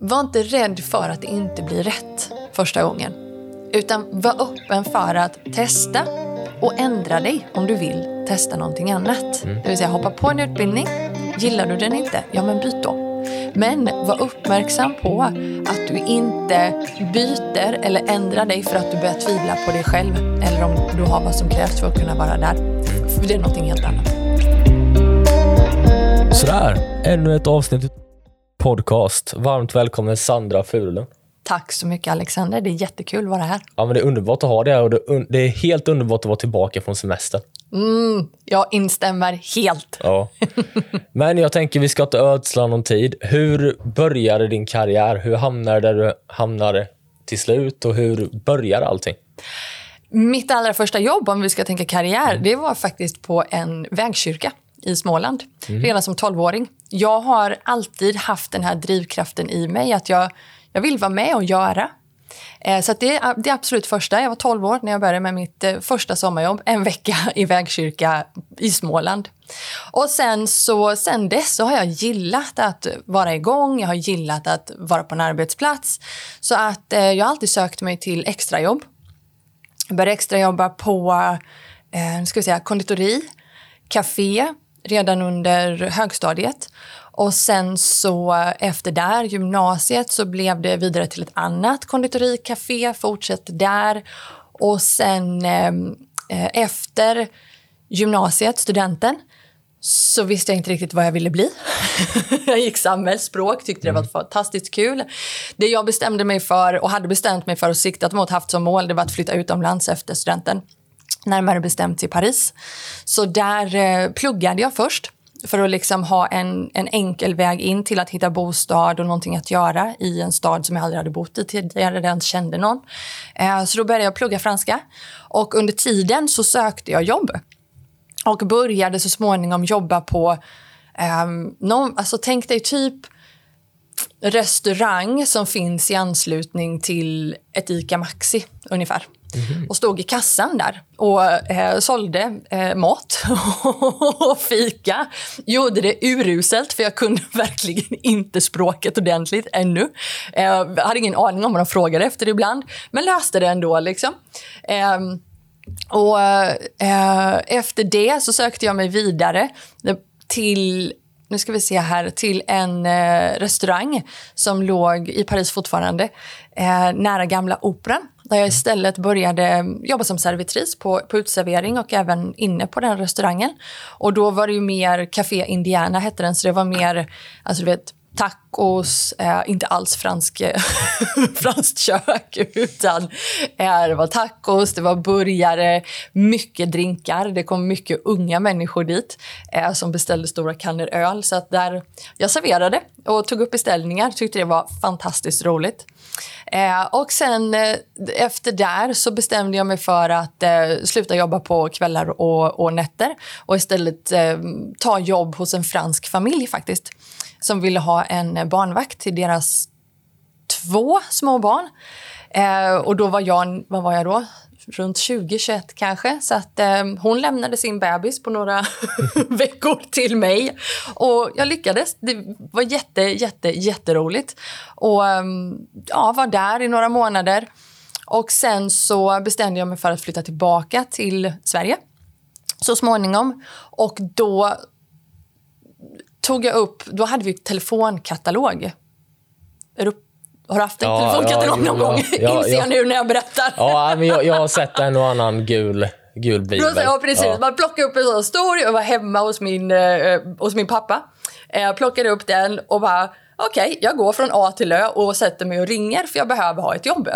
var inte rädd för att det inte blir rätt första gången. Utan var öppen för att testa och ändra dig om du vill testa någonting annat. Mm. Det vill säga hoppa på en utbildning. Gillar du den inte? Ja, men byt då. Men var uppmärksam på att du inte byter eller ändrar dig för att du börjar tvivla på dig själv eller om du har vad som krävs för att kunna vara där. För det är någonting helt annat. Sådär, ännu ett avsnitt podcast. Varmt välkommen Sandra Furulund. Tack så mycket Alexander, det är jättekul att vara här. Ja, men det är underbart att ha dig här och det, är helt underbart att vara tillbaka från semestern. Mm, jag instämmer helt. Ja. Men jag tänker vi ska inte ödsla någon tid. Hur började din karriär? Hur hamnade där du hamnade till slut och hur började allting? Mitt allra första jobb, om vi ska tänka karriär, det var faktiskt på en vägkyrka i Småland. Redan som 12-åring. Jag har alltid haft den här drivkraften i mig att jag, jag vill vara med och göra. Eh, Så det är det absolut första. Jag var 12 år när jag började med mitt eh, första sommarjobb. En vecka i vägkyrka i Småland. Och sen, så, sen dess så har jag gillat att vara igång. Jag har gillat att vara på en arbetsplats. Så att eh, jag har alltid sökt mig till extrajobb. Jag började extrajobba på eh, ska vi säga, konditori, café redan under högstadiet. Och sen så efter där, gymnasiet, så blev det vidare till ett annat konditori, café, fortsatte där. Och sen eh, eh, efter gymnasiet, studenten, så visste jag inte riktigt vad jag ville bli. jag gick samhällsspråk, tyckte det var fantastiskt kul. Det jag bestämde mig för och hade bestämt mig för och siktat mot, haft som mål, det var att flytta utomlands efter studenten. Närmare bestämt i Paris. Så där eh, pluggade jag först för att liksom ha en, en enkel väg in till att hitta bostad och någonting att göra i en stad som jag aldrig hade bott i tidigare, där jag inte kände någon. Eh, så då började jag plugga franska. Och under tiden så sökte jag jobb och började så småningom jobba på... Eh, någon, alltså tänk dig typ restaurang som finns i anslutning till ett ICA Maxi, ungefär. Mhm. Och stod i kassan där och eh, sålde eh, mat och fika. Gjorde det uruselt, för jag kunde verkligen inte språket ordentligt ännu. Eh, jag hade ingen aning om vad de frågade efter ibland, men löste det ändå. Liksom. Eh, och eh, efter det så sökte jag mig vidare till nu ska vi se här, till en eh, restaurang som låg i Paris fortfarande, eh, nära Gamla Operan. Där jag istället började jobba som servitris på, på utservering och även inne på den restaurangen. Och då var det ju mer Café Indiana hette den, så det var mer, alltså du vet, tacos, eh, inte alls fransk, eh, franskt kök, utan eh, det var tacos, det var burgare, mycket drinkar. Det kom mycket unga människor dit eh, som beställde stora kannor öl. Så att där jag serverade och tog upp beställningar, tyckte det var fantastiskt roligt. Eh, och sen eh, efter där så bestämde jag mig för att eh, sluta jobba på kvällar och, och nätter och istället eh, ta jobb hos en fransk familj faktiskt som ville ha en barnvakt till deras två små barn. Eh, och då var jag, vad var jag då? Runt 20-21 kanske. Så att eh, hon lämnade sin bebis på några veckor till mig. Och jag lyckades. Det var jätte, jätte, jätteroligt. Och ehm, ja, var där i några månader. Och sen så bestämde jag mig för att flytta tillbaka till Sverige så småningom. Och då tog jag upp, då hade vi telefonkatalog. Har du haft en Ja, telefonkatalog ja, någon ja, gång? ja, Inser ja. jag nu när jag berättar. Ja, men jag, jag har sett en och annan gul, gul bibel. Ja, precis. Ja. Man plockade upp en sån stor. Jag var hemma hos min, eh, hos min pappa. Eh, Jag plockade upp den och bara, okej, jag går från A till Ö och sätter mig och ringer för jag behöver ha ett jobb.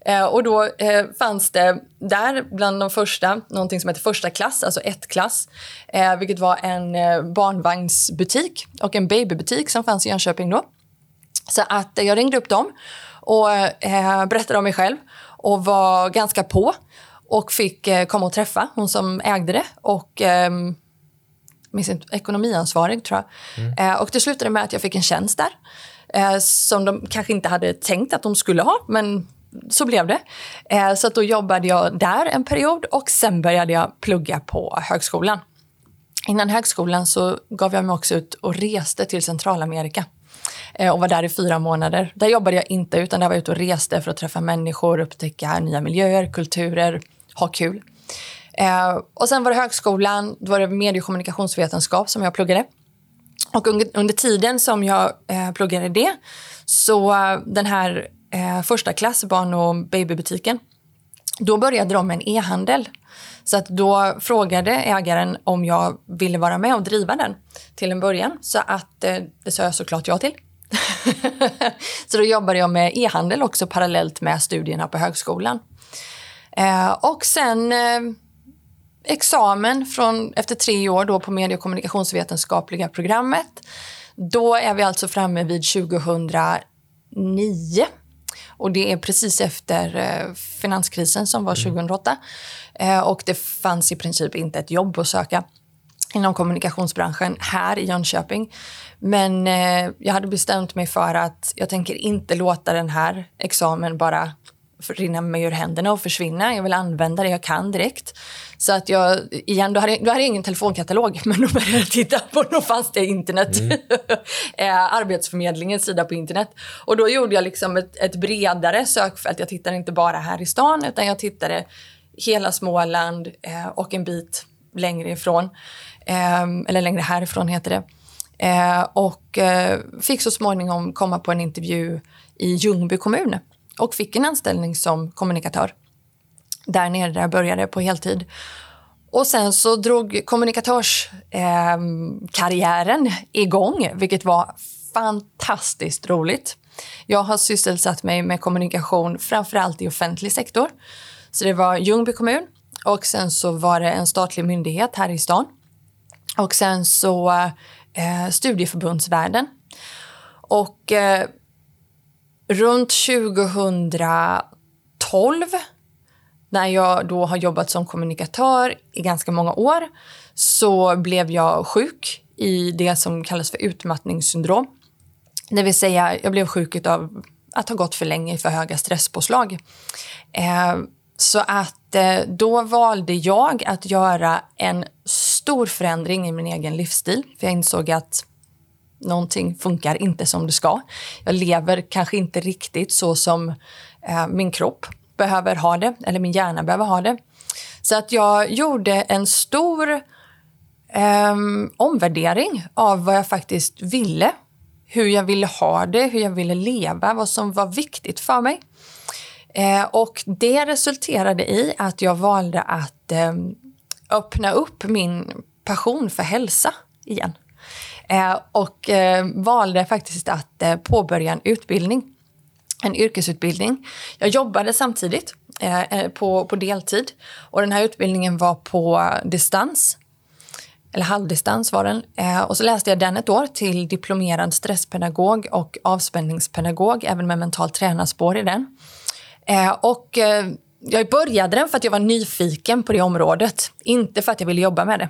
Eh, och då eh, fanns det där bland de första någonting som heter första klass, alltså ett klass, eh, vilket var en eh, barnvagnsbutik och en babybutik som fanns i Jönköping då. Så att jag ringde upp dem och eh, berättade om mig själv och var ganska på och fick eh, komma och träffa hon som ägde det och ehm, minns inte, ekonomiansvarig tror jag. Eh, och det slutade med att jag fick en tjänst där eh, som de kanske inte hade tänkt att de skulle ha, men så blev det. Eh, så att då jobbade jag där en period och sen började jag plugga på högskolan. Innan högskolan så gav jag mig också ut och reste till Centralamerika. Eh, och var där i fyra månader. Där jobbade jag inte, utan där var jag ute och reste för att träffa människor, upptäcka nya miljöer, kulturer, ha kul. Eh, och sen var det högskolan, då var det medie och kommunikationsvetenskap som jag pluggade. Och under, under tiden som jag eh, pluggade det, så eh, den här eh, första klass barn och babybutiken, då började de med en e-handel. Så att då frågade ägaren om jag ville vara med och driva den till en början. Så att eh, det sa jag såklart ja till. så då jobbade jag med e-handel också parallellt med studierna på högskolan. Eh, och sen eh, examen från, efter tre år då på medie och kommunikationsvetenskapliga programmet. Då är vi alltså framme vid 2009. Och det är precis efter eh, finanskrisen som var 2008. Mm. Eh, och det fanns i princip inte ett jobb att söka inom kommunikationsbranschen här i Jönköping. Men eh, jag hade bestämt mig för att jag tänker inte låta den här examen bara rinna mig ur händerna och försvinna. Jag vill använda det jag kan direkt. Så att jag, igen, då hade, då hade jag ingen telefonkatalog, men då började jag titta på fanns det internet. Mm. Eh, Arbetsförmedlingens sida på internet. Och då gjorde jag liksom ett, ett, bredare sökfält. Jag tittade inte bara här i stan, utan jag tittade hela Småland eh, och en bit längre ifrån. Eh, eller längre härifrån heter det. Eh, och eh, fick så småningom komma på en intervju i Ljungby kommun och fick en anställning som kommunikatör. Där nere där jag började på heltid. Och sen så drog kommunikatörskarriären eh, igång, vilket var fantastiskt roligt. Jag har sysselsatt mig med kommunikation framförallt i offentlig sektor. Så det var Ljungby kommun och sen så var det en statlig myndighet här i stan. Och sen så eh, studieförbundsvärlden. Och eh, runt 2012 när jag då har jobbat som kommunikatör i ganska många år så blev jag sjuk i det som kallas för utmattningssyndrom. Det vill säga, jag blev sjuk av att ha gått för länge i för höga stresspåslag. Eh, så att eh, då valde jag att göra en stor förändring i min egen livsstil. För jag insåg att någonting funkar inte som det ska. Jag lever kanske inte riktigt så som eh, min kropp behöver ha det, eller min hjärna behöver ha det. Så att jag gjorde en stor eh, omvärdering av vad jag faktiskt ville. Hur jag ville ha det, hur jag ville leva, vad som var viktigt för mig. Eh, och det resulterade i att jag valde att eh, öppna upp min passion för hälsa igen. Eh, och eh, valde faktiskt att eh, påbörja en utbildning, en yrkesutbildning. Jag jobbade samtidigt eh, eh, på, på deltid och den här utbildningen var på distans eller halvdistans var den. Eh, och så läste jag den ett år till diplomerad stresspedagog och avspänningspedagog, även med mental tränarspår i den. och jag började den för att jag var nyfiken på det området, inte för att jag ville jobba med det.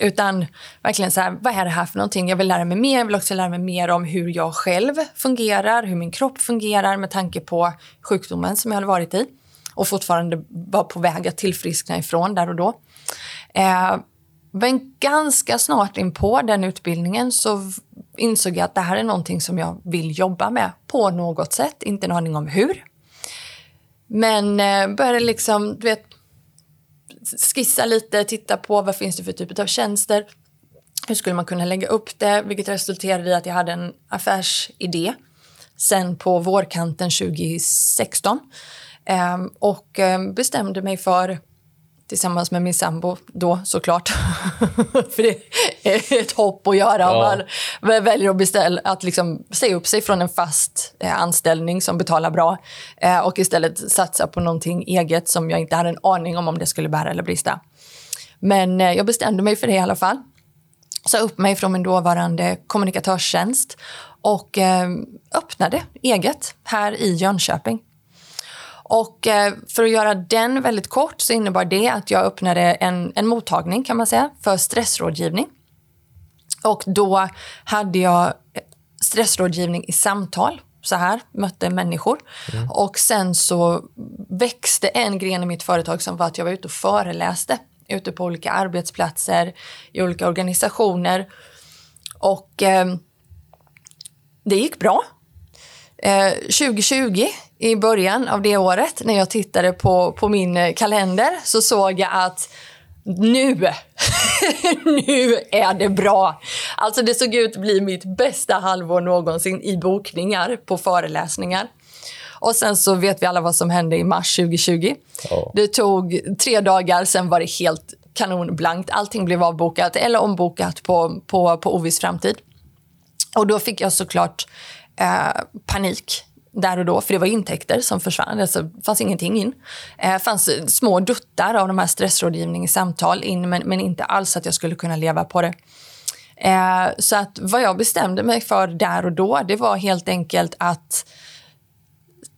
Utan verkligen så här, vad är det här för någonting? Jag vill lära mig mer. Jag vill också lära mig mer om hur jag själv fungerar, hur min kropp fungerar med tanke på sjukdomen som jag hade varit i och fortfarande var på väg att tillfriskna ifrån där och då. Eh, men ganska snart in på den utbildningen så insåg jag att det här är någonting som jag vill jobba med på något sätt. Inte en aning om hur. Men eh, började liksom, du vet, skissa lite, titta på vad finns det för typ av tjänster. Hur skulle man kunna lägga upp det? Vilket resulterade i att jag hade en affärsidé sen på vårkanten 2016. Ehm, och ehm, bestämde mig för tillsammans med min sambo då såklart. För det är ett hopp att göra om ja. man väljer att, beställa, att liksom säga upp sig från en fast eh, anställning som betalar bra eh, och istället satsa på någonting eget som jag inte hade en aning om om det skulle bära eller brista. Men eh, jag bestämde mig för det i alla fall. Sa upp mig från min dåvarande kommunikatörstjänst och öppnade eget här i Jönköping. Och eh, för att göra den väldigt kort så innebar det att jag öppnade en, en mottagning kan man säga för stressrådgivning. Och då hade jag stressrådgivning i samtal så här, mötte människor. Mm. Och sen så växte en gren i mitt företag som var att jag var ute och föreläste ute på olika arbetsplatser, i olika organisationer. Och eh, det gick bra. Eh, 2020, i början av det året, när jag tittade på, på min eh, kalender så såg jag att nu, nu är det bra. Alltså det såg ut att bli mitt bästa halvår någonsin i bokningar på föreläsningar. Och sen så vet vi alla vad som hände i mars 2020. Ja. Det tog tre dagar, sen var det helt kanonblankt. Allting blev avbokat eller ombokat på, på, på oviss framtid. Och då fick jag såklart eh, panik där och då, för det var intäkter som försvann. Alltså, det fanns ingenting in. Det eh, fanns små duttar av de här stressrådgivningssamtal in, men, men inte alls att jag skulle kunna leva på det. Eh, så att vad jag bestämde mig för där och då, det var helt enkelt att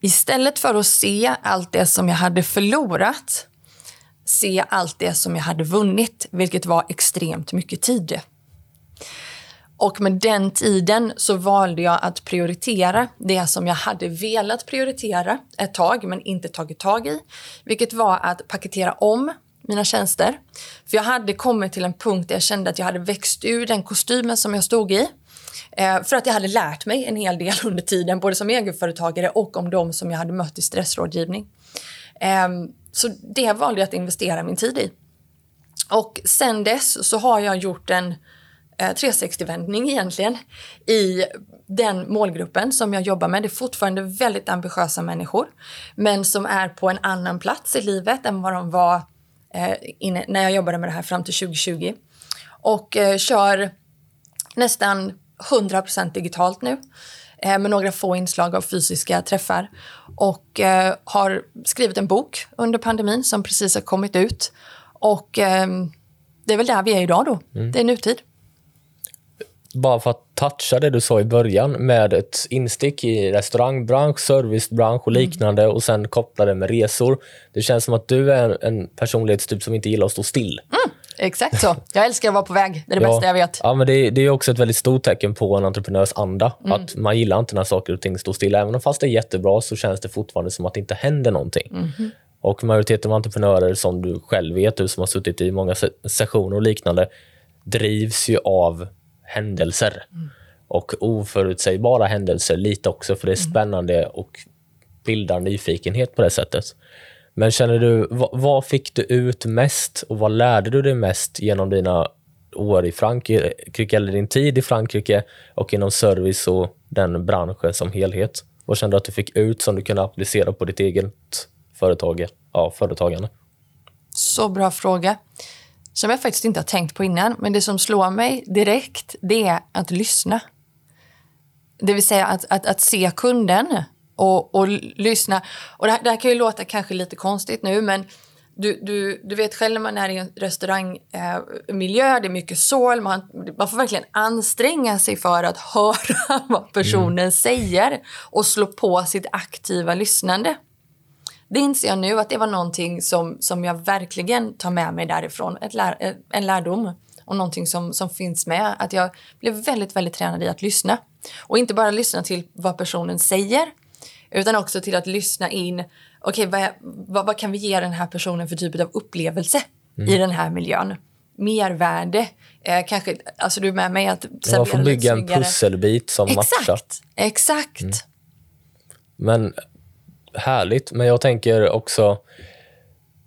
istället för att se allt det som jag hade förlorat, se allt det som jag hade vunnit, vilket var extremt mycket tid. Och med den tiden så valde jag att prioritera det som jag hade velat prioritera ett tag men inte tagit tag i. Vilket var att paketera om mina tjänster. För jag hade kommit till en punkt där jag kände att jag hade växt ur den kostymen som jag stod i. Eh, för att jag hade lärt mig en hel del under tiden, både som egenföretagare och om de som jag hade mött i stressrådgivning. Ehm, så det valde jag att investera min tid i. Och sen dess så har jag gjort en 360-vändning eh, egentligen i den målgruppen som jag jobbar med. Det är fortfarande väldigt ambitiösa människor, men som är på en annan plats i livet än vad de var eh, när jag jobbade med det här fram till 2020. Och eh, kör nästan 100% digitalt nu eh, med några få inslag av fysiska träffar. Och eh, har skrivit en bok under pandemin som precis har kommit ut. Och eh, det är väl där vi är idag då. Mm. Det är nutid bara för att toucha det du sa i början med ett instick i restaurangbransch, servicebransch och mm. liknande mm. och sen koppla det med resor. Det känns som att du är en personlighetstyp som inte gillar att stå still. Mm, exakt så. Jag älskar att vara på väg. Det är det ja, bästa jag vet. Ja, men det, det, är också ett väldigt stort tecken på en entreprenörs anda. Mm. Att man gillar inte när saker och ting står stilla. Även om fast det är jättebra så känns det fortfarande som att det inte händer någonting. Mm. Och majoriteten av entreprenörer som du själv vet, du som har suttit i många sessioner och liknande, drivs ju av händelser. Mm. Och oförutsägbara händelser lite också, för det är mm. spännande och bildar nyfikenhet på det sättet. Men känner du, vad, vad, fick du ut mest och vad lärde du dig mest genom dina år i Frankrike, eller din tid i Frankrike och inom service och den branschen som helhet? Vad kände du att du fick ut som du kunde applicera på ditt eget företag, ja, företagande? Så bra fråga som jag faktiskt inte har tänkt på innan. Men det som slår mig direkt, det är att lyssna. Det vill säga att, att, att se kunden och, och lyssna. Och det här, det här, kan ju låta kanske lite konstigt nu, men du, du, du vet själv när man är i en restaurangmiljö, eh, det är mycket sål, man, man får verkligen anstränga sig för att höra vad personen mm. säger och slå på sitt aktiva lyssnande. Det inser jag nu att det var någonting som, som jag verkligen tar med mig därifrån. Ett lär, en lärdom och någonting som, som finns med. Att jag blev väldigt, väldigt tränad i att lyssna. Och inte bara lyssna till vad personen säger utan också till att lyssna in. Okej, okay, vad, vad, vad, kan vi ge den här personen för typ av upplevelse mm. i den här miljön? Mervärde. Eh, kanske, alltså du är med mig att Man får bygga en pusselbit som exakt, matchar. Exakt. Mm. Men härligt, men jag tänker också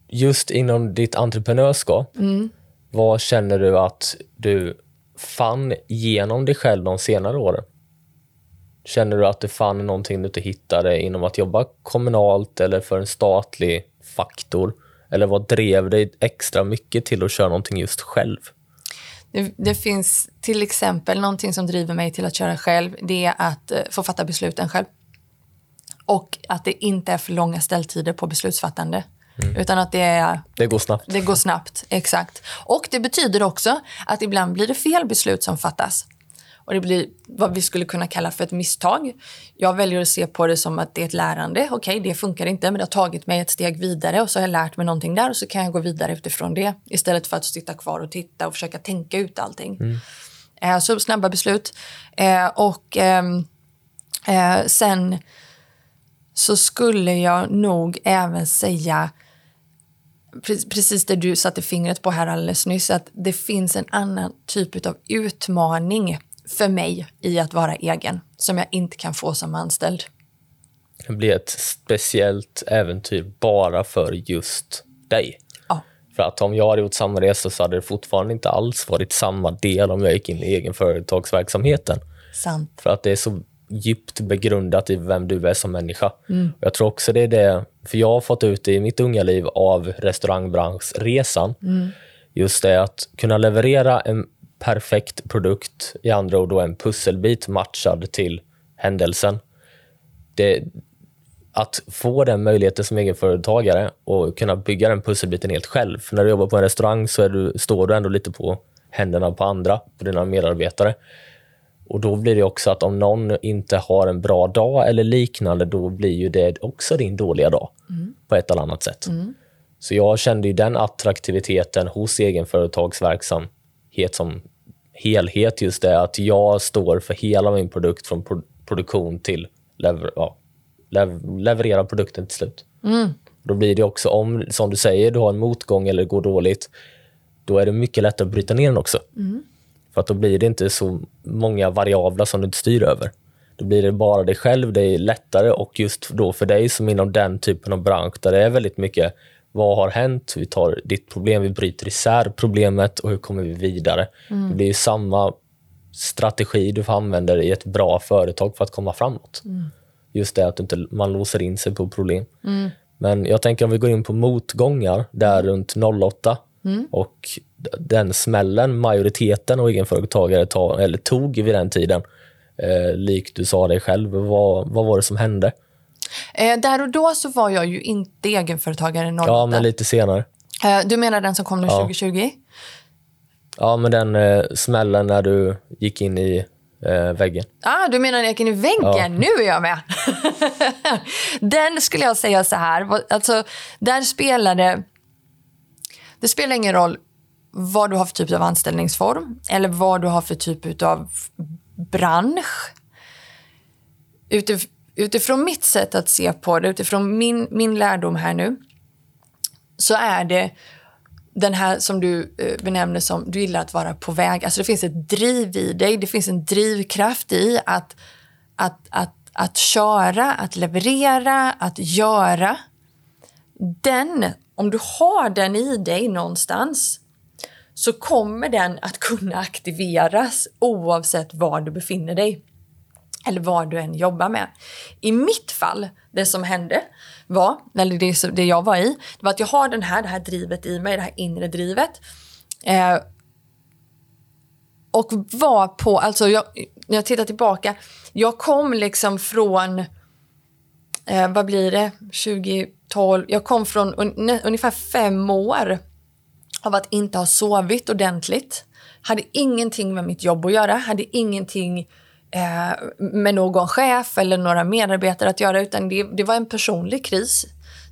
just inom ditt entreprenörskap, mm. vad känner du att du fann genom dig själv de senare åren? Känner du att du fann någonting du inte hittade inom att jobba kommunalt eller för en statlig faktor? Eller vad drev dig extra mycket till att köra någonting just själv? Det, det, finns till exempel någonting som driver mig till att köra själv. Det är att eh, få fatta besluten själv. Och att det inte är för långa ställtider på beslutsfattande. Mm. Utan att det är... Det går snabbt. Det går snabbt, exakt. Och det betyder också att ibland blir det fel beslut som fattas. Och det blir vad vi skulle kunna kalla för ett misstag. Jag väljer att se på det som att det är ett lärande. Okej, det funkar inte, men det har tagit mig ett steg vidare och så har jag lärt mig någonting där och så kan jag gå vidare utifrån det istället för att sitta kvar och titta och försöka tänka ut allting. Mm. Eh, så snabba beslut. Eh, och ehm, eh, sen så skulle jag nog även säga precis det du satte fingret på här alldeles nyss, att det finns en annan typ av utmaning för mig i att vara egen som jag inte kan få som anställd. Det blir ett speciellt äventyr bara för just dig. Ja. För att om jag hade gjort samma resa så hade det fortfarande inte alls varit samma del om jag gick in i egenföretagsverksamheten. Sant. För att det är så djupt begrundat i vem du är som människa. Och jag tror också det är det, för jag har fått ut det i mitt unga liv av restaurangbranschresan. Just det att kunna leverera en perfekt produkt, i andra ord då en pusselbit matchad till händelsen. Det, att få den möjligheten som egenföretagare och kunna bygga den pusselbiten helt själv. För när du jobbar på en restaurang så du, står du ändå lite på händerna på andra, på dina medarbetare. Och då blir det också att om någon inte har en bra dag eller liknande, då blir ju det också din dåliga dag på ett eller annat sätt. Så jag kände ju den attraktiviteten hos egenföretagsverksamhet som helhet, just det att jag står för hela min produkt från pro- produktion till lever- ja, lev- leverera produkten till slut. Då blir det också, om som du säger, du har en motgång eller det går dåligt, då är det mycket lättare att bryta ner den också. För att då blir det inte så många variabler som du inte styr över. Då blir det bara dig själv, det är lättare och just då för dig som inom den typen av bransch där det är väldigt mycket vad har hänt? Vi tar ditt problem, vi bryter isär problemet och hur kommer vi vidare? Det blir samma strategi du använder i ett bra företag för att komma framåt. Just det att inte man låser in sig på problem. Men jag tänker om vi går in på motgångar där runt 08 och d- den smällen majoriteten av egenföretagare tar, eller tog vid den tiden, eh, likt du sa dig själv, vad, vad var det som hände? Eh, där och då så var jag ju inte egenföretagare 08. Ja, men lite senare. eh, du menar den som kom nu Ja. 2020? Ja, men den eh, smällen när du gick in i eh, väggen. Ah, du menar när jag gick in i väggen? Nu är jag med! den skulle jag säga så här. Alltså, där spelade... Det spelar ingen roll vad du har för typ av anställningsform eller vad du har för typ av bransch. Utif utifrån mitt sätt att se på det, utifrån min, min lärdom här nu, så är det den här som du eh, benämner som du gillar att vara på väg. Alltså det finns ett driv i dig, det finns en drivkraft i att, att, att, att köra, att leverera, att göra. Den, om du har den i dig någonstans så kommer den att kunna aktiveras oavsett var du befinner dig eller vad du än jobbar med. I mitt fall, det som hände var, eller det, det jag var i, det var att jag har den här, det här drivet i mig, det här inre drivet. Eh, och var på, alltså jag, när jag tittar tillbaka, jag kom liksom från, eh, vad blir det, 2012, jag kom från un, ungefär fem år av att inte ha sovit ordentligt. Hade ingenting med mitt jobb att göra, hade ingenting eh, med någon chef eller några medarbetare att göra utan det, det var en personlig kris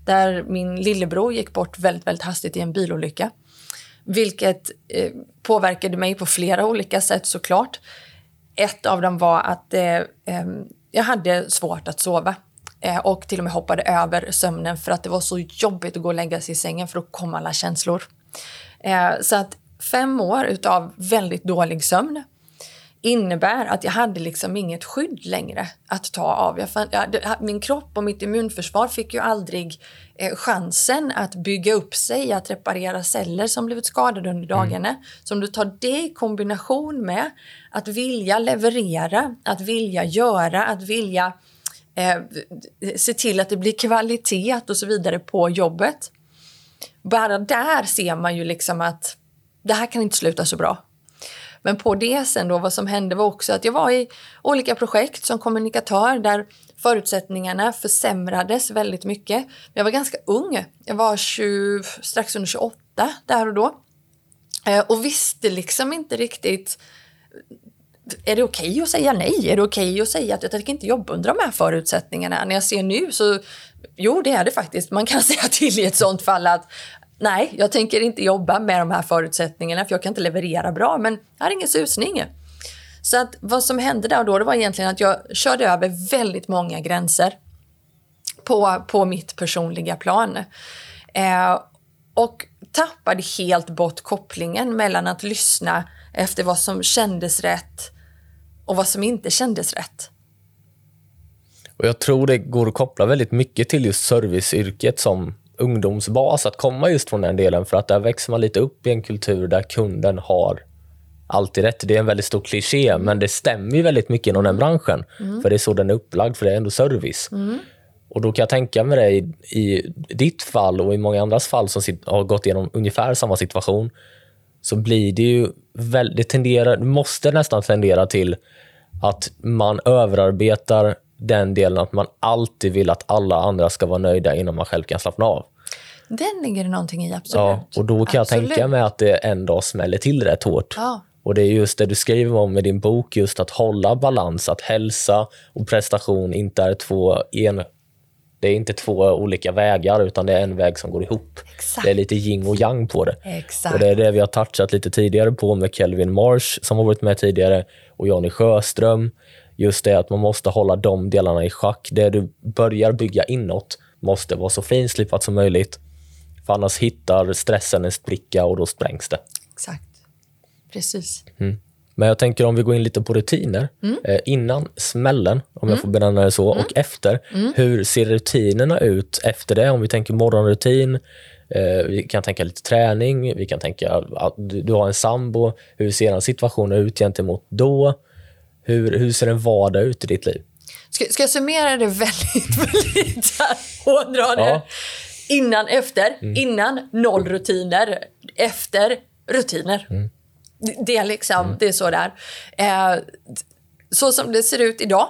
där min lillebror gick bort väldigt, väldigt hastigt i en bilolycka. Vilket eh, påverkade mig på flera olika sätt såklart. Ett av dem var att eh, eh jag hade svårt att sova och till och med hoppade över sömnen för att det var så jobbigt att gå och lägga sig i sängen för att komma alla känslor. Eh, så att fem år utav väldigt dålig sömn innebär att jag hade liksom inget skydd längre att ta av. Jag fann, jag, min kropp och mitt immunförsvar fick ju aldrig eh, chansen att bygga upp sig, att reparera celler som blivit skadade under dagarna. Så om du tar det i kombination med att vilja leverera, att vilja göra, att vilja eh, se till att det blir kvalitet och så vidare på jobbet. Bara där ser man ju liksom att det här kan inte sluta så bra. Men på det sen då, vad som hände var också att jag var i olika projekt som kommunikatör där förutsättningarna försämrades väldigt mycket. Jag var ganska ung. Jag var 20, strax under 28 där och då. Eh, och visste liksom inte riktigt är det okej att säga nej? Är det okej att säga att jag tänker inte jobba under de här förutsättningarna? När jag ser nu så, jo det är det faktiskt. Man kan säga till i ett sånt fall att nej, jag tänker inte jobba med de här förutsättningarna för jag kan inte leverera bra, men jag har ingen susning. Så att vad som hände där och då, det var egentligen att jag körde över väldigt många gränser på, på mitt personliga plan. Eh, och tappade helt bort kopplingen mellan att lyssna efter vad som kändes rätt och vad som inte kändes rätt. Och Jag tror det går att koppla väldigt mycket till just serviceyrket som ungdomsbas, att komma just från den delen, för att där växer man lite upp i en kultur där kunden har alltid rätt. Det är en väldigt stor kliché, men det stämmer ju väldigt mycket inom den branschen, mm. för det är så den är upplagd, för det är ändå service. Mm. Och Då kan jag tänka mig i, i ditt fall och i många andras fall som har gått igenom ungefär samma situation, så blir det ju väldigt, tenderar, måste nästan tendera till att man överarbetar den delen att man alltid vill att alla andra ska vara nöjda innan man själv kan slappna av. Den ligger det någonting i, absolut. Ja, och då kan absolut. jag tänka mig att det en dag smäller till rätt hårt. Ja. Och Det är just det du skriver om i din bok, just att hålla balans, att hälsa och prestation inte är två en, det är inte två olika vägar, utan det är en väg som går ihop. Exakt. Det är lite yin och yang på det. Exakt. Och Det är det vi har touchat lite tidigare på med Kelvin Marsh, som har varit med tidigare, och Jonny Sjöström just det att man måste hålla de delarna i schack. Det du börjar bygga inåt måste vara så finslipat som möjligt. För annars hittar stressen en spricka och då sprängs det. Exakt. Precis. Mm. Men jag tänker om vi går in lite på rutiner. Mm. Eh, innan smällen, om mm. jag får benämna det så, mm. och efter. Mm. Hur ser rutinerna ut efter det? Om vi tänker morgonrutin, eh, vi kan tänka lite träning, vi kan tänka att du, du har en sambo. Hur ser en situation ut gentemot då? Hur, hur ser en vardag ut i ditt liv? Ska, ska jag summera det väldigt, väldigt hårdra det? Ja. Innan, efter. Mm. Innan, noll rutiner. Efter, rutiner. Det, är liksom, mm. det är så där. Eh, så som det ser ut idag.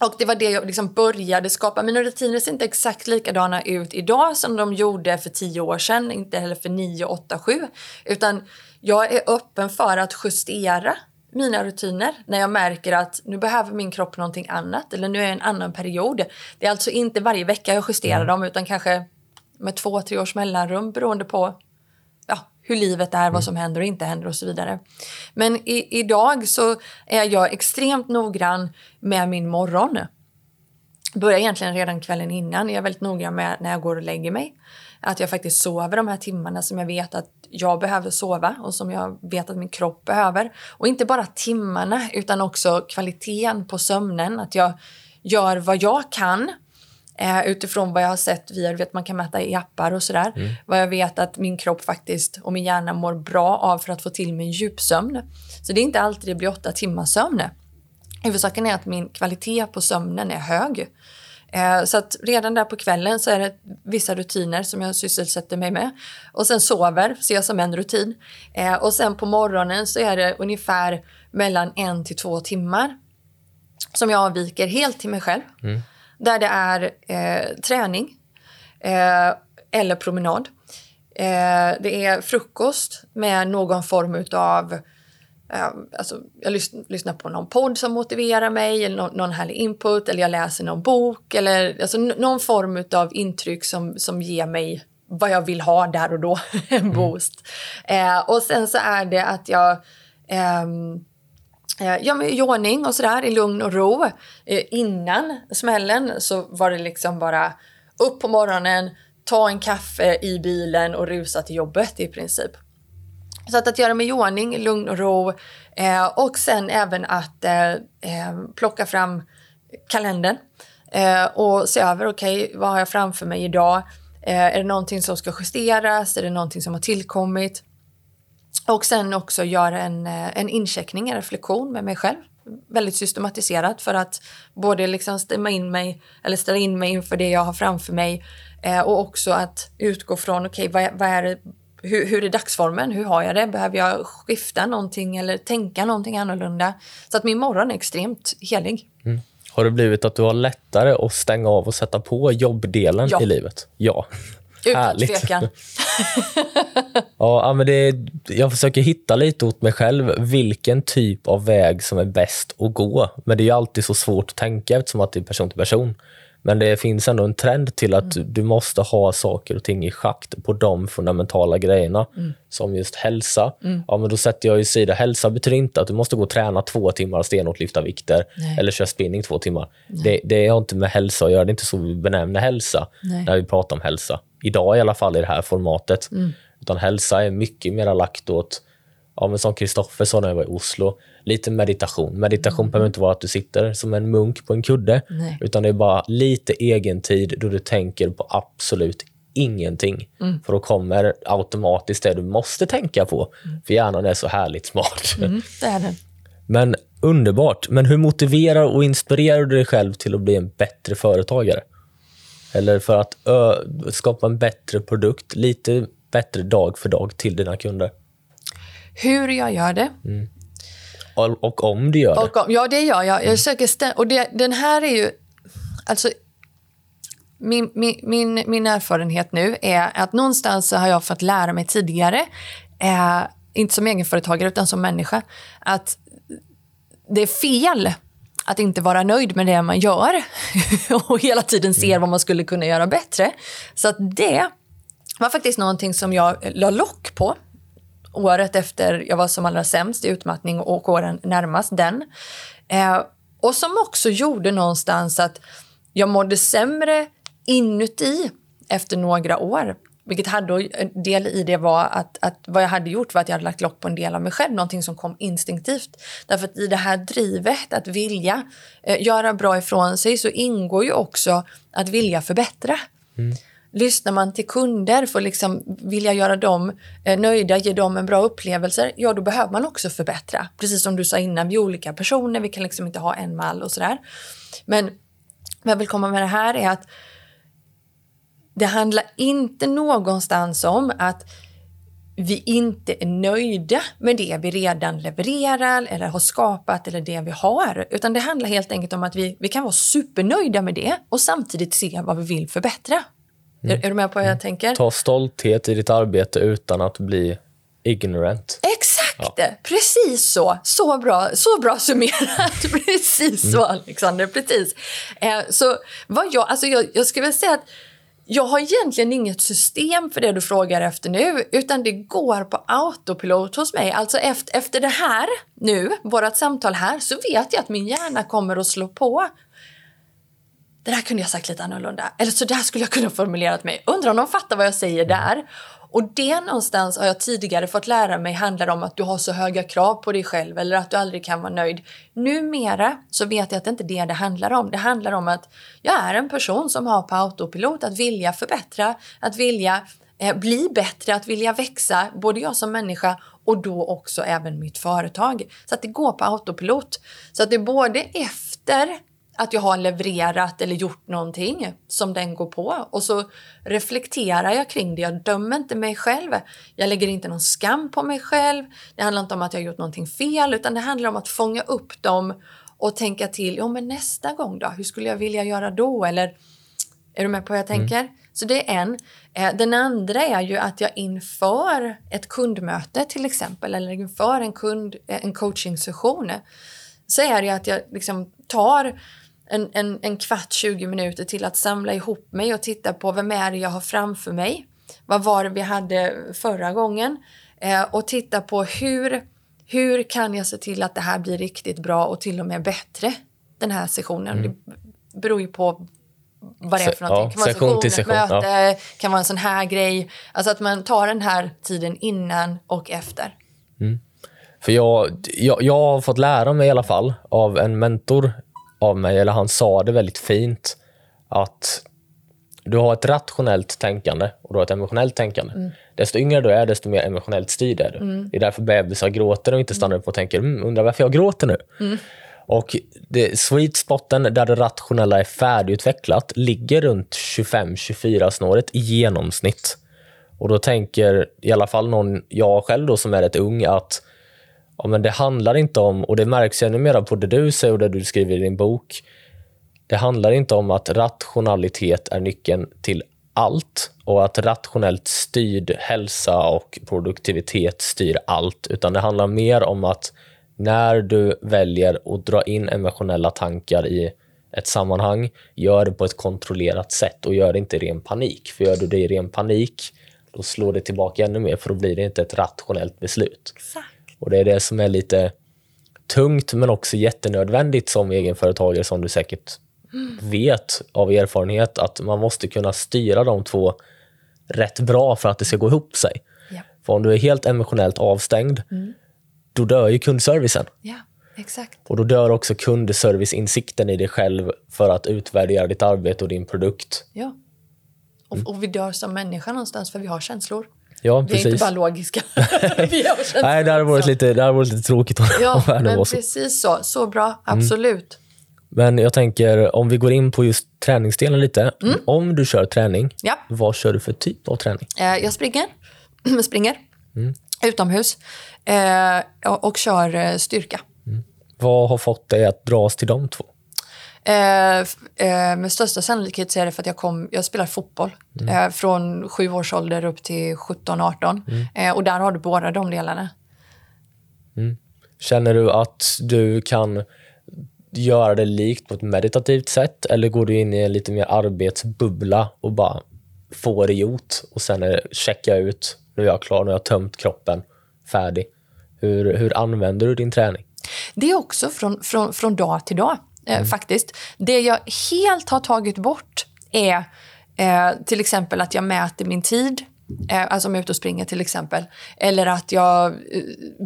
Och Det var det jag liksom började skapa. Mina rutiner ser inte exakt likadana ut idag som de gjorde för tio år sedan. Inte heller för nio, åtta, sju. Utan jag är öppen för att justera mina rutiner när jag märker att nu behöver min kropp någonting annat eller nu är en annan period. Det är alltså inte varje vecka jag justerar mm. dem utan kanske med två, tre års mellanrum beroende på hur livet är, mm. vad som händer och inte händer och så vidare. Men i, idag så är jag extremt noggrann med min morgon. Börjar egentligen redan kvällen innan. Jag är väldigt noggrann med när jag går och lägger mig. Att jag faktiskt sover de här timmarna som jag vet att jag behöver sova och som jag vet att min kropp behöver. Och inte bara timmarna utan också kvaliteten på sömnen. Att jag gör vad jag kan eh, utifrån vad jag har sett via, vet man kan mäta i appar och sådär. Mm. Vad jag vet att min kropp faktiskt och min hjärna mår bra av för att få till min djupsömn. Så det är inte alltid det blir åtta timmars sömn. Huvudsaken är att min kvalitet på sömnen är hög. Eh, så att redan där på kvällen så är det vissa rutiner som jag sysselsätter mig med. Och sen sover, ser jag som en rutin. Eh, och sen på morgonen så är det ungefär mellan en till två timmar som jag avviker helt till mig själv. Mm. Där det är eh, träning eh, eller promenad. Eh, det är frukost med någon form av alltså, jag lyssnar på någon podd som motiverar mig, eller någon, någon härlig input, eller jag läser någon bok, eller alltså, någon form av intryck som, som ger mig vad jag vill ha där och då, en mm. boost. Mm. Eh, och sen så är det att jag eh, Eh, ja, mig i ordning och sådär i lugn och ro. Eh, innan smällen så var det liksom bara upp på morgonen, ta en kaffe i bilen och rusa till jobbet i princip. Så att, att göra mig i ordning, lugn och ro eh, och sen även att eh, eh plocka fram kalendern eh, och se över, okej, okay, vad har jag framför mig idag? Är det någonting som ska justeras? Är det någonting som har tillkommit? Och sen också göra en, eh, en incheckning, en reflektion med mig själv. Väldigt systematiserat för att både liksom stämma in mig, eller ställa in mig inför det jag har framför mig och också att utgå från, okej, okay, vad, vad är det hur, hur är dagsformen? Hur har jag det? Behöver jag skifta någonting eller tänka någonting annorlunda? Så att min morgon är extremt helig. Mm. Har det blivit att du har lättare att stänga av och sätta på jobbdelen ja. i livet? Ja. Utan tvekan. ja, men det jag försöker hitta lite åt mig själv vilken typ av väg som är bäst att gå. Men det är alltid så svårt att tänka eftersom att det är person till person. Men det finns ändå en trend till att mm. du måste ha saker och ting i schakt på de fundamentala grejerna. Mm. Som just hälsa. Mm. Ja, men då sätter jag i sida. Hälsa betyder inte att du måste gå och träna två timmar stenhårt, lyfta vikter Nej. eller köra spinning två timmar. Det, det har inte med hälsa att göra. Det är inte så vi benämner hälsa Nej. när vi pratar om hälsa. Idag i alla fall i det här formatet. Mm. Utan hälsa är mycket mer lagt åt, ja, men som Kristoffer sa när jag var i Oslo, lite meditation. Meditation mm. behöver inte vara att du sitter som en munk på en kudde, Nej. utan det är bara lite egen tid då du tänker på absolut ingenting. Mm. För då kommer automatiskt det du måste tänka på. För hjärnan är så härligt smart. Mm, det är den. Men underbart. Men hur motiverar och inspirerar du dig själv till att bli en bättre företagare? Eller för att skapa en bättre produkt, lite bättre dag för dag till dina kunder? Hur jag gör det. Och, och om du gör det? Och, om- ja, det gör jag. jag söker stä- och det, den här är ju... Alltså, min, min, min, min erfarenhet nu är att någonstans så har jag fått lära mig tidigare, eh, inte som egenföretagare utan som människa, att det är fel att inte vara nöjd med det man gör och hela tiden ser vad man skulle kunna göra bättre. Så att det var faktiskt någonting som jag la lock på året efter jag var som allra sämst i utmattning och åren närmast den. Eh, och som också gjorde någonstans att jag mådde sämre inuti efter några år. Vilket hade en del i det var att, att vad jag hade gjort var att jag hade lagt lock på en del av mig själv, någonting som kom instinktivt. Därför att i det här drivet att vilja eh, göra bra ifrån sig så ingår ju också att vilja förbättra. Mm. Lyssnar man till kunder för att liksom vilja göra dem eh, nöjda, ge dem en bra upplevelse, ja då behöver man också förbättra. Precis som du sa innan, vi är olika personer, vi kan liksom inte ha en mall och sådär. Men vad jag vill komma med det här är att det handlar inte någonstans om att vi inte är nöjda med det vi redan levererar eller har skapat eller det vi har. Utan det handlar helt enkelt om att vi, vi kan vara supernöjda med det och samtidigt se vad vi vill förbättra. Är, är du med på vad jag tänker? Ta stolthet i ditt arbete utan att bli ignorant. Exakt! Precis så. Så bra, så bra summerat. Precis så, Alexander. Precis. Eh, så vad jag, alltså jag, jag skulle vilja säga att jag har egentligen inget system för det du frågar efter nu, utan det går på autopilot hos mig. Alltså efter, efter det här nu, vårt samtal här, så vet jag att min hjärna kommer att slå på. Det där kunde jag sagt lite annorlunda. Eller så där skulle jag kunna formulerat mig. Undrar om de fattar vad jag säger där. Och det någonstans har jag tidigare fått lära mig handlar om att du har så höga krav på dig själv eller att du aldrig kan vara nöjd. Numera så vet jag att det inte är det det handlar om. Det handlar om att jag är en person som har på autopilot att vilja förbättra, att vilja eh, bli bättre, att vilja växa, både jag som människa och då också även mitt företag. Så att det går på autopilot. Så att det både efter att jag har levererat eller gjort någonting som den går på och så reflekterar jag kring det. Jag dömer inte mig själv. Jag lägger inte någon skam på mig själv. Det handlar inte om att jag har gjort någonting fel utan det handlar om att fånga upp dem och tänka till. Ja, men nästa gång då? Hur skulle jag vilja göra då? Eller är du med på vad jag tänker? Så det är en. Eh, Den andra är ju att jag inför ett kundmöte till exempel eller inför en, kund, eh, en coachingsession så är det att jag liksom tar en, en, en kvart, 20 minuter till att samla ihop mig och titta på vem är det jag har framför mig. Vad var det vi hade förra gången? Eh, och titta på hur, hur kan jag se till att det här blir riktigt bra och till och med bättre den här sessionen. Det beror ju på vad det är för någonting. ja, kan vara en session session, ett möte, kan vara en sån här grej. Alltså att man tar den här tiden innan och efter. För jag, jag, jag har fått lära mig i alla fall av en mentor av mig, eller han sa det väldigt fint, att du har ett rationellt tänkande och du har ett emotionellt tänkande. Desto yngre du är, desto mer emotionellt styrd är du. Det är därför bebisar gråter och inte stannar upp och tänker mm, undrar varför jag gråter nu. Och det, sweet spoten där det rationella är färdigutvecklat ligger runt 25-24 snåret i genomsnitt. Och då tänker i alla fall någon, jag själv då som är rätt ung, att ja, men det handlar inte om, och det märks ännu mer på det du säger och det du skriver i din bok, det handlar inte om att rationalitet är nyckeln till allt och att rationellt styrd hälsa och produktivitet styr allt, utan det handlar mer om att när du väljer att dra in emotionella tankar i ett sammanhang, gör det på ett kontrollerat sätt och gör det inte i ren panik. För gör du det i ren panik, då slår det tillbaka ännu mer, för då blir det inte ett rationellt beslut. Exakt. Och det är det som är lite tungt men också jättenödvändigt som egenföretagare som du säkert vet av erfarenhet att man måste kunna styra de två rätt bra för att det ska gå ihop sig. Ja. För om du är helt emotionellt avstängd, då dör ju kundservicen. Ja. Exakt. Och då dör också kundserviceinsikten i dig själv för att utvärdera ditt arbete och din produkt. Ja. Och, och vi dör som människa någonstans för vi har känslor. Ja, Vi är inte precis. bara logiska. Nej, det hade varit lite, det hade varit lite tråkigt om Ja, om världen men var så. precis så. Så bra. Mm. Absolut. Men jag tänker, om vi går in på just träningsdelen lite. Mm. Om du kör träning, Ja. vad kör du för typ av träning? Eh, jag springer, springer Mm. utomhus eh, och, kör eh, styrka. Vad har fått dig att dras till de två? Eh, eh, med största sannolikhet så är det för att jag, kom, jag spelar fotboll eh, från sju års ålder upp till 17-18. Eh, och där har du båda de delarna. Känner du att du kan göra det likt på ett meditativt sätt eller går du in i en lite mer arbetsbubbla och bara får det gjort och sen är det checka ut, nu är jag klar, nu har jag tömt kroppen, färdig. Hur, hur använder du din träning? Det är också från, från, från dag till dag, eh, faktiskt. Det jag helt har tagit bort är eh, till exempel att jag mäter min tid. Eh, alltså om jag är ute och springer till exempel. Eller att jag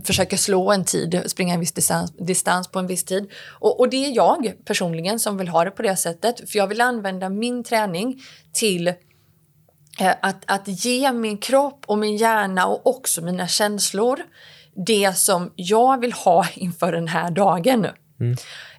försöker slå en tid, springa en viss distans, distans på en viss tid. Och, och det är jag personligen som vill ha det på det sättet. För jag vill använda min träning till eh, att, att ge min kropp och min hjärna och också mina känslor det som jag vill ha inför den här dagen.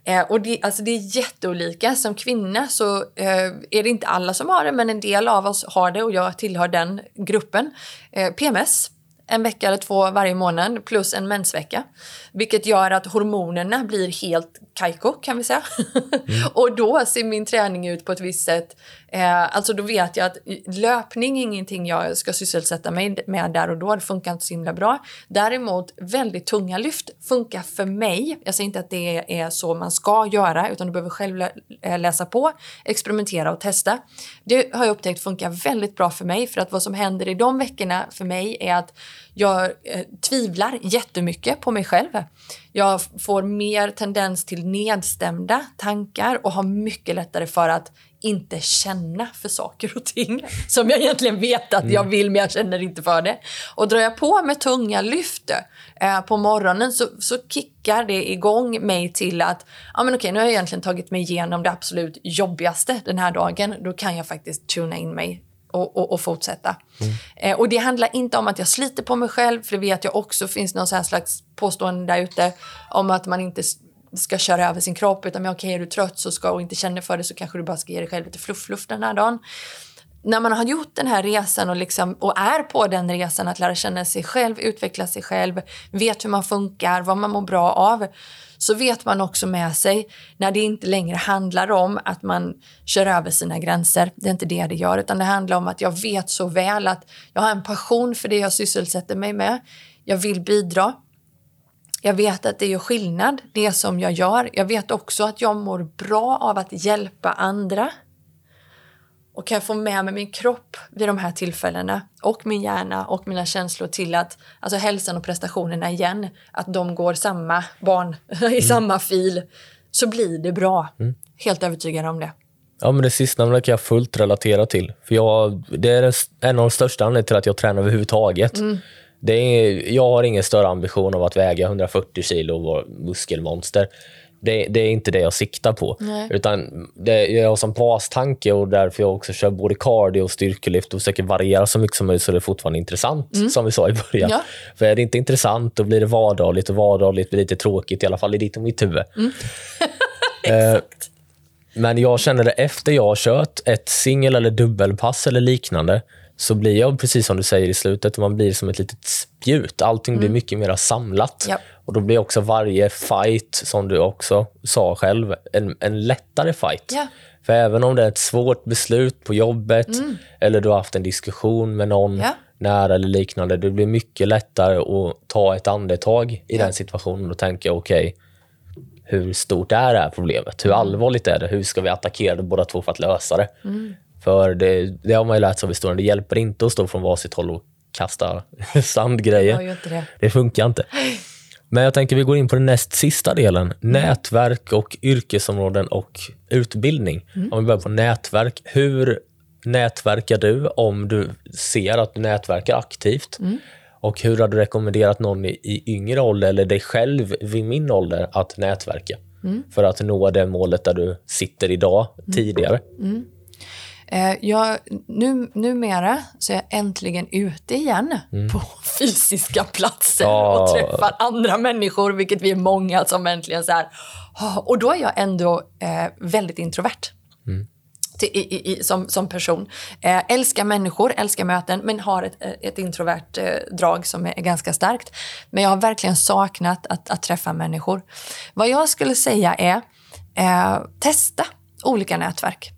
Eh, och det, alltså det är jätteolika. Som kvinna så eh, är det inte alla som har det, men en del av oss har det och jag tillhör den gruppen. Eh, PMS, en vecka eller två varje månad plus en mensvecka. Vilket gör att hormonerna blir helt kajko kan vi säga. och då ser min träning ut på ett visst sätt. Eh, alltså då vet jag att löpning är ingenting jag ska sysselsätta mig med där och då. Det funkar inte så himla bra. Däremot väldigt tunga lyft funkar för mig. Jag säger inte att det är så man ska göra utan du behöver själv eh, läsa på, experimentera och testa. Det har jag upptäckt funkar väldigt bra för mig för att vad som händer i de veckorna för mig är att jag eh, tvivlar jättemycket på mig själv. Jag får mer tendens till nedstämda tankar och har mycket lättare för att inte känna för saker och ting som jag egentligen vet att jag vill men jag känner inte för det. Och drar jag på med tunga lyft eh, på morgonen så, så kickar det igång mig till att ja, men okej, nu har jag egentligen tagit mig igenom det absolut jobbigaste den här dagen. Då kan jag faktiskt tuna in mig och, och, och fortsätta. Eh, och det handlar inte om att jag sliter på mig själv, för det vet jag också finns någon så här slags påstående där ute om att man inte ska köra över sin kropp, utan men okej, är du trött så ska, och inte känner för det så kanske du bara ska ge dig själv lite fluff-fluff den här dagen. När man har gjort den här resan och, liksom, och är på den resan att lära känna sig själv, utveckla sig själv, vet hur man funkar, vad man mår bra av, så vet man också med sig när det inte längre handlar om att man kör över sina gränser. Det är inte det det gör, utan det handlar om att jag vet så väl att jag har en passion för det jag sysselsätter mig med. Jag vill bidra. Jag vet att det gör skillnad, det som jag gör. Jag vet också att jag mår bra av att hjälpa andra. Och kan jag få med mig min kropp vid de här tillfällena och min hjärna och mina känslor till att alltså hälsan och prestationerna igen, att de går samma barn i samma fil, så blir det bra. Helt övertygad om det. Ja, men det sistnämnda kan jag fullt relatera till. För jag, det är en av de största anledningarna till att jag tränar överhuvudtaget. Det är, jag har ingen större ambition av att väga 140 kilo och vara muskelmonster. Det, det är inte det jag siktar på. Nej. Utan det jag har som bastanke och därför jag också kör både cardio och styrkelyft och försöker variera så mycket som möjligt så det är fortfarande intressant, som vi sa i början. Ja. För är det inte intressant då blir det vardagligt och vardagligt blir lite tråkigt, i alla fall i ditt och mitt huvud. Eh, men jag känner det efter jag har kört ett singel eller dubbelpass eller liknande så blir jag, precis som du säger i slutet, man blir som ett litet spjut. Allting blir mycket mer samlat. Ja. Och Då blir också varje fight, som du också sa själv, en, en lättare fight. Ja. För även om det är ett svårt beslut på jobbet eller du har haft en diskussion med någon Ja. nära eller liknande, det blir mycket lättare att ta ett andetag i Ja. den situationen och tänka okej, hur stort är det här problemet? Hur allvarligt är det? Hur ska vi attackera det båda två för att lösa det? För det, det har man ju lärt sig av historien. Det hjälper inte att stå från varsitt håll och kasta sandgrejer. Inte det. Det funkar inte. Men jag tänker vi går in på den näst sista delen. Nätverk och yrkesområden och utbildning. Om vi börjar på nätverk. Hur nätverkar du om du ser att du nätverkar aktivt? Och hur hade du rekommenderat någon i, yngre ålder eller dig själv vid min ålder att nätverka? För att nå det målet där du sitter idag, tidigare. Eh, jag, nu, numera så är jag äntligen ute igen på fysiska platser och träffar andra människor, vilket vi är många som äntligen så här... "Ah", Och då är jag ändå eh, väldigt introvert. Till, i, i, i, som, som person. Eh, älskar människor, älskar möten, men har ett, ett introvert eh, drag som är ganska starkt. Men jag har verkligen saknat att, att träffa människor. Vad jag skulle säga är, eh, testa olika nätverk.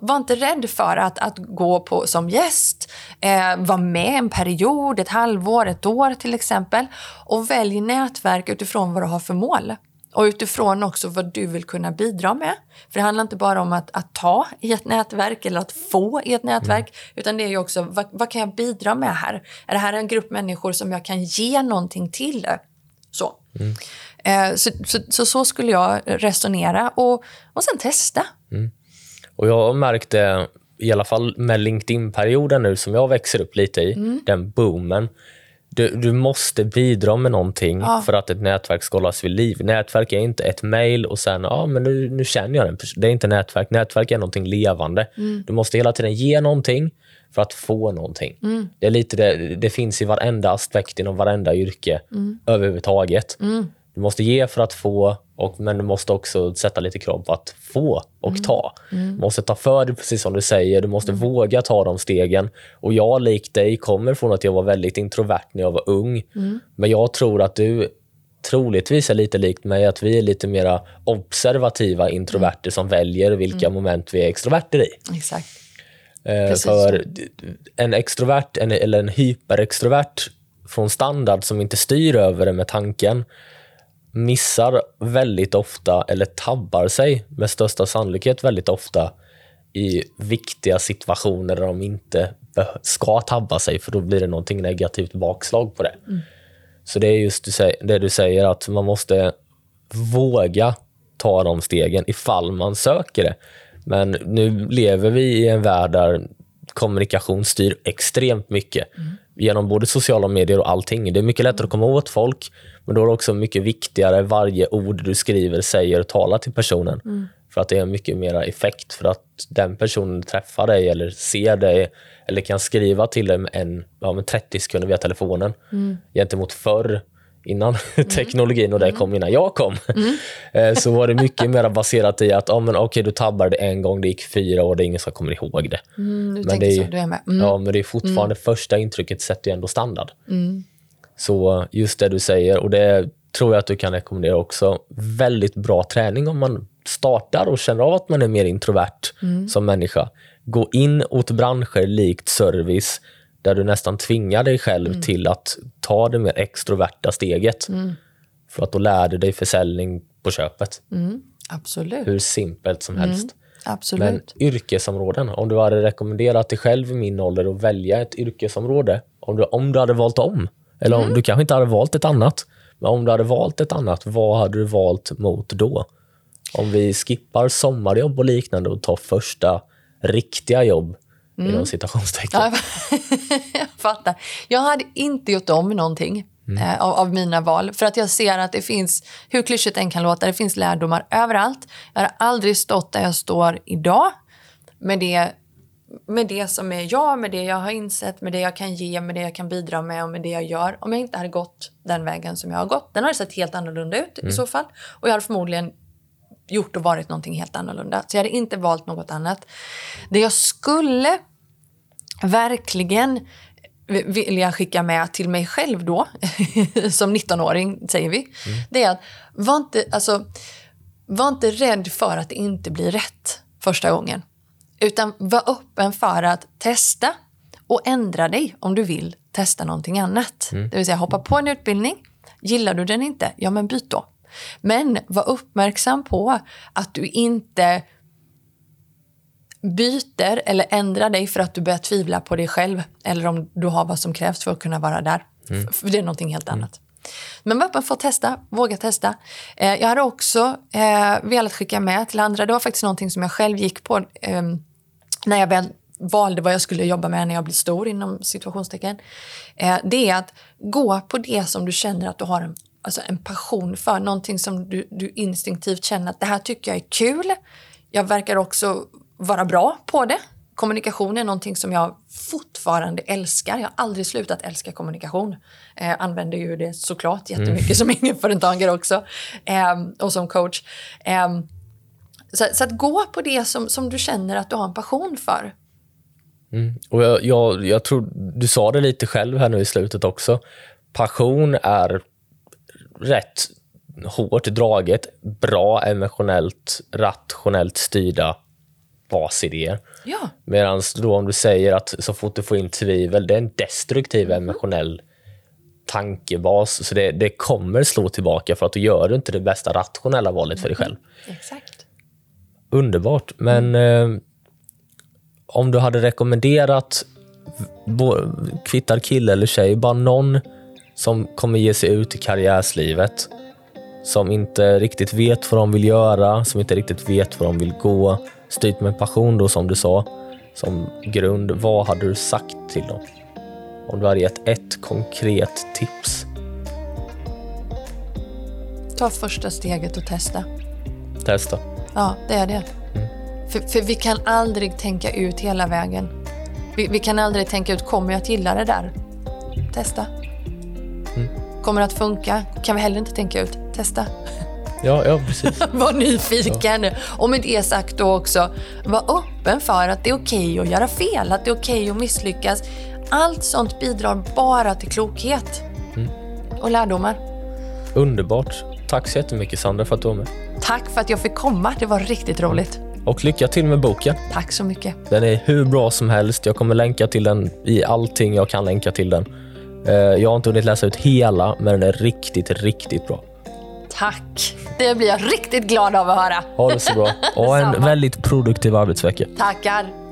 Var inte rädd för att, att gå på som gäst, eh, vara med en period, ett halvår, ett år till exempel. Och välj nätverk utifrån vad du har för mål. Och utifrån också vad du vill kunna bidra med. För det handlar inte bara om att, att ta i ett nätverk eller att få i ett nätverk. Utan det är ju också, vad, vad kan jag bidra med här? Är det här en grupp människor som jag kan ge någonting till? Så. Eh, så, så, så, så skulle jag resonera och, och sen testa. Och jag har märkt det, i alla fall med LinkedIn-perioden nu som jag växer upp lite i, Mm. den boomen. Du, du måste bidra med någonting Ja. för att ett nätverk ska hållas vid liv. Nätverk är inte ett mejl och sen, ja men nu, nu känner jag den. Det är inte nätverk. Nätverk är någonting levande. Mm. Du måste hela tiden ge någonting för att få någonting. Det, är lite det, det finns i varenda aspekt inom varenda yrke Mm. överhuvudtaget. Du måste ge för att få, och, men du måste också sätta lite krav på att få och ta. Du måste ta för dig, precis som du säger. Du måste våga ta de stegen. Och Jag, likt dig, kommer från att jag var väldigt introvert när jag var ung. Men jag tror att du troligtvis är lite likt mig, att vi är lite mera observativa introverter som väljer vilka moment vi är extroverter i. Exakt. Eh, Precis för en extrovert en, eller en hyperextrovert från standard som inte styr över det med tanken missar väldigt ofta, eller tabbar sig med största sannolikhet väldigt ofta i viktiga situationer där de inte ska tabba sig för då blir det någonting negativt bakslag på det. Så det är just det du säger att man måste våga ta de stegen ifall man söker det. Men nu lever vi i en värld där kommunikation styr extremt mycket. Genom både sociala medier och allting. Det är mycket lättare att komma åt folk, men då är det också mycket viktigare varje ord du skriver, säger och talar till personen. För att det är mycket mer effekt för att den personen träffar dig eller ser dig eller kan skriva till dig med en, ja, med 30 sekunder via telefonen. Gentemot förr, innan teknologin och det kom innan jag kom, eh, så var det mycket mer baserat i att ja, men, okej, du tabbade en gång, det gick fyra år, det är ingen som kommer ihåg det. Mm, Men det är är. Mm. Ja, men det är fortfarande första intrycket sätter ju ändå standard. Så just det du säger, och det tror jag att du kan rekommendera också. Väldigt bra träning om man startar och känner av att man är mer introvert som människa. Gå in åt branscher likt service där du nästan tvingar dig själv till att ta det mer extroverta steget. För att då lär du dig försäljning på köpet. Absolut. Hur simpelt som helst. Men Absolut. yrkesområden, om du hade rekommenderat dig själv i min ålder att välja ett yrkesområde, om du, om du hade valt om, eller om du kanske inte hade valt ett annat, men om du hade valt ett annat, vad hade du valt mot då? Om vi skippar sommarjobb och liknande och tar första riktiga jobb, inom citationstecken. Ja, jag fattar. Jag hade inte gjort om någonting eh, av, av mina val. För att jag ser att det finns, hur klyschigt än kan låta, det finns lärdomar överallt. Jag har aldrig stått där jag står idag med det, med det som är jag, med det jag har insett, med det jag kan ge, med det jag kan bidra med och med det jag gör. Om jag inte hade gått den vägen som jag har gått. Den hade sett helt annorlunda ut i så fall. Och jag hade förmodligen gjort och varit någonting helt annorlunda. Så jag hade inte valt något annat. Det jag skulle verkligen vill jag skicka med till mig själv då, som 19-åring säger vi, det är att var inte, alltså, var inte rädd för att det inte blir rätt första gången. Utan var öppen för att testa och ändra dig om du vill testa någonting annat. Det vill säga hoppa på en utbildning, gillar du den inte, ja men byt då. Men var uppmärksam på att du inte byter eller ändrar dig för att du börjar tvivla på dig själv eller om du har vad som krävs för att kunna vara där. F- För det är någonting helt annat. Men var öppen för att testa, våga testa. Eh, jag hade också eh, velat skicka med till andra, det var faktiskt någonting som jag själv gick på eh, när jag väl valde vad jag skulle jobba med när jag blir stor, inom situationstecken, eh, det är att gå på det som du känner att du har en, alltså en passion för. Någonting som du, du instinktivt känner att det här tycker jag är kul. Jag verkar också vara bra på det. Kommunikation är någonting som jag fortfarande älskar. Jag har aldrig slutat älska kommunikation. Eh, använder ju det såklart jättemycket mm. som egenföretagare också eh, och som coach. Eh, så, så, att gå på det som, som du känner att du har en passion för. Mm. Och jag, jag, jag tror, du sa det lite själv här nu i slutet också. Passion är rätt hårt draget, bra emotionellt, rationellt styrda basidéer. Ja. Medan då om du säger att så fort du får in tvivel, det är en destruktiv mm. emotionell tankebas. Så det, det kommer slå tillbaka för att du gör inte det bästa rationella valet för dig själv. Mm. Exakt. Underbart. Men mm. eh, om du hade rekommenderat kvittar kille eller tjej, bara någon som kommer ge sig ut i karriärslivet, som inte riktigt vet vad de vill göra, som inte riktigt vet vad de vill gå, styrt med passion då som du sa, som grund, vad hade du sagt till dem? Om du hade gett ett konkret tips? Ta första steget och testa. Testa? Ja, det är det. Mm. För, för, vi kan aldrig tänka ut hela vägen. Vi, vi, kan aldrig tänka ut, kommer jag att gilla det där? Testa. Mm. Kommer det att funka? Kan vi heller inte tänka ut. Testa. Ja, ja precis. var nyfiken. Ja. Och med det sagt då också, var öppen för att det är okej okay att göra fel, att det är okej okay att misslyckas. Allt sånt bidrar bara till klokhet mm. och lärdomar. Underbart. Tack så jättemycket Sandra för att du var med. Tack för att jag fick komma. Det var riktigt roligt. Och lycka till med boken. Tack så mycket. Den är hur bra som helst. Jag kommer länka till den i allting jag kan länka till den. Eh, jag har inte hunnit läsa ut hela, men den är riktigt, riktigt bra. Tack! Det blir jag riktigt glad av att höra. Ha det så bra. Och en väldigt produktiv arbetsvecka. Tackar.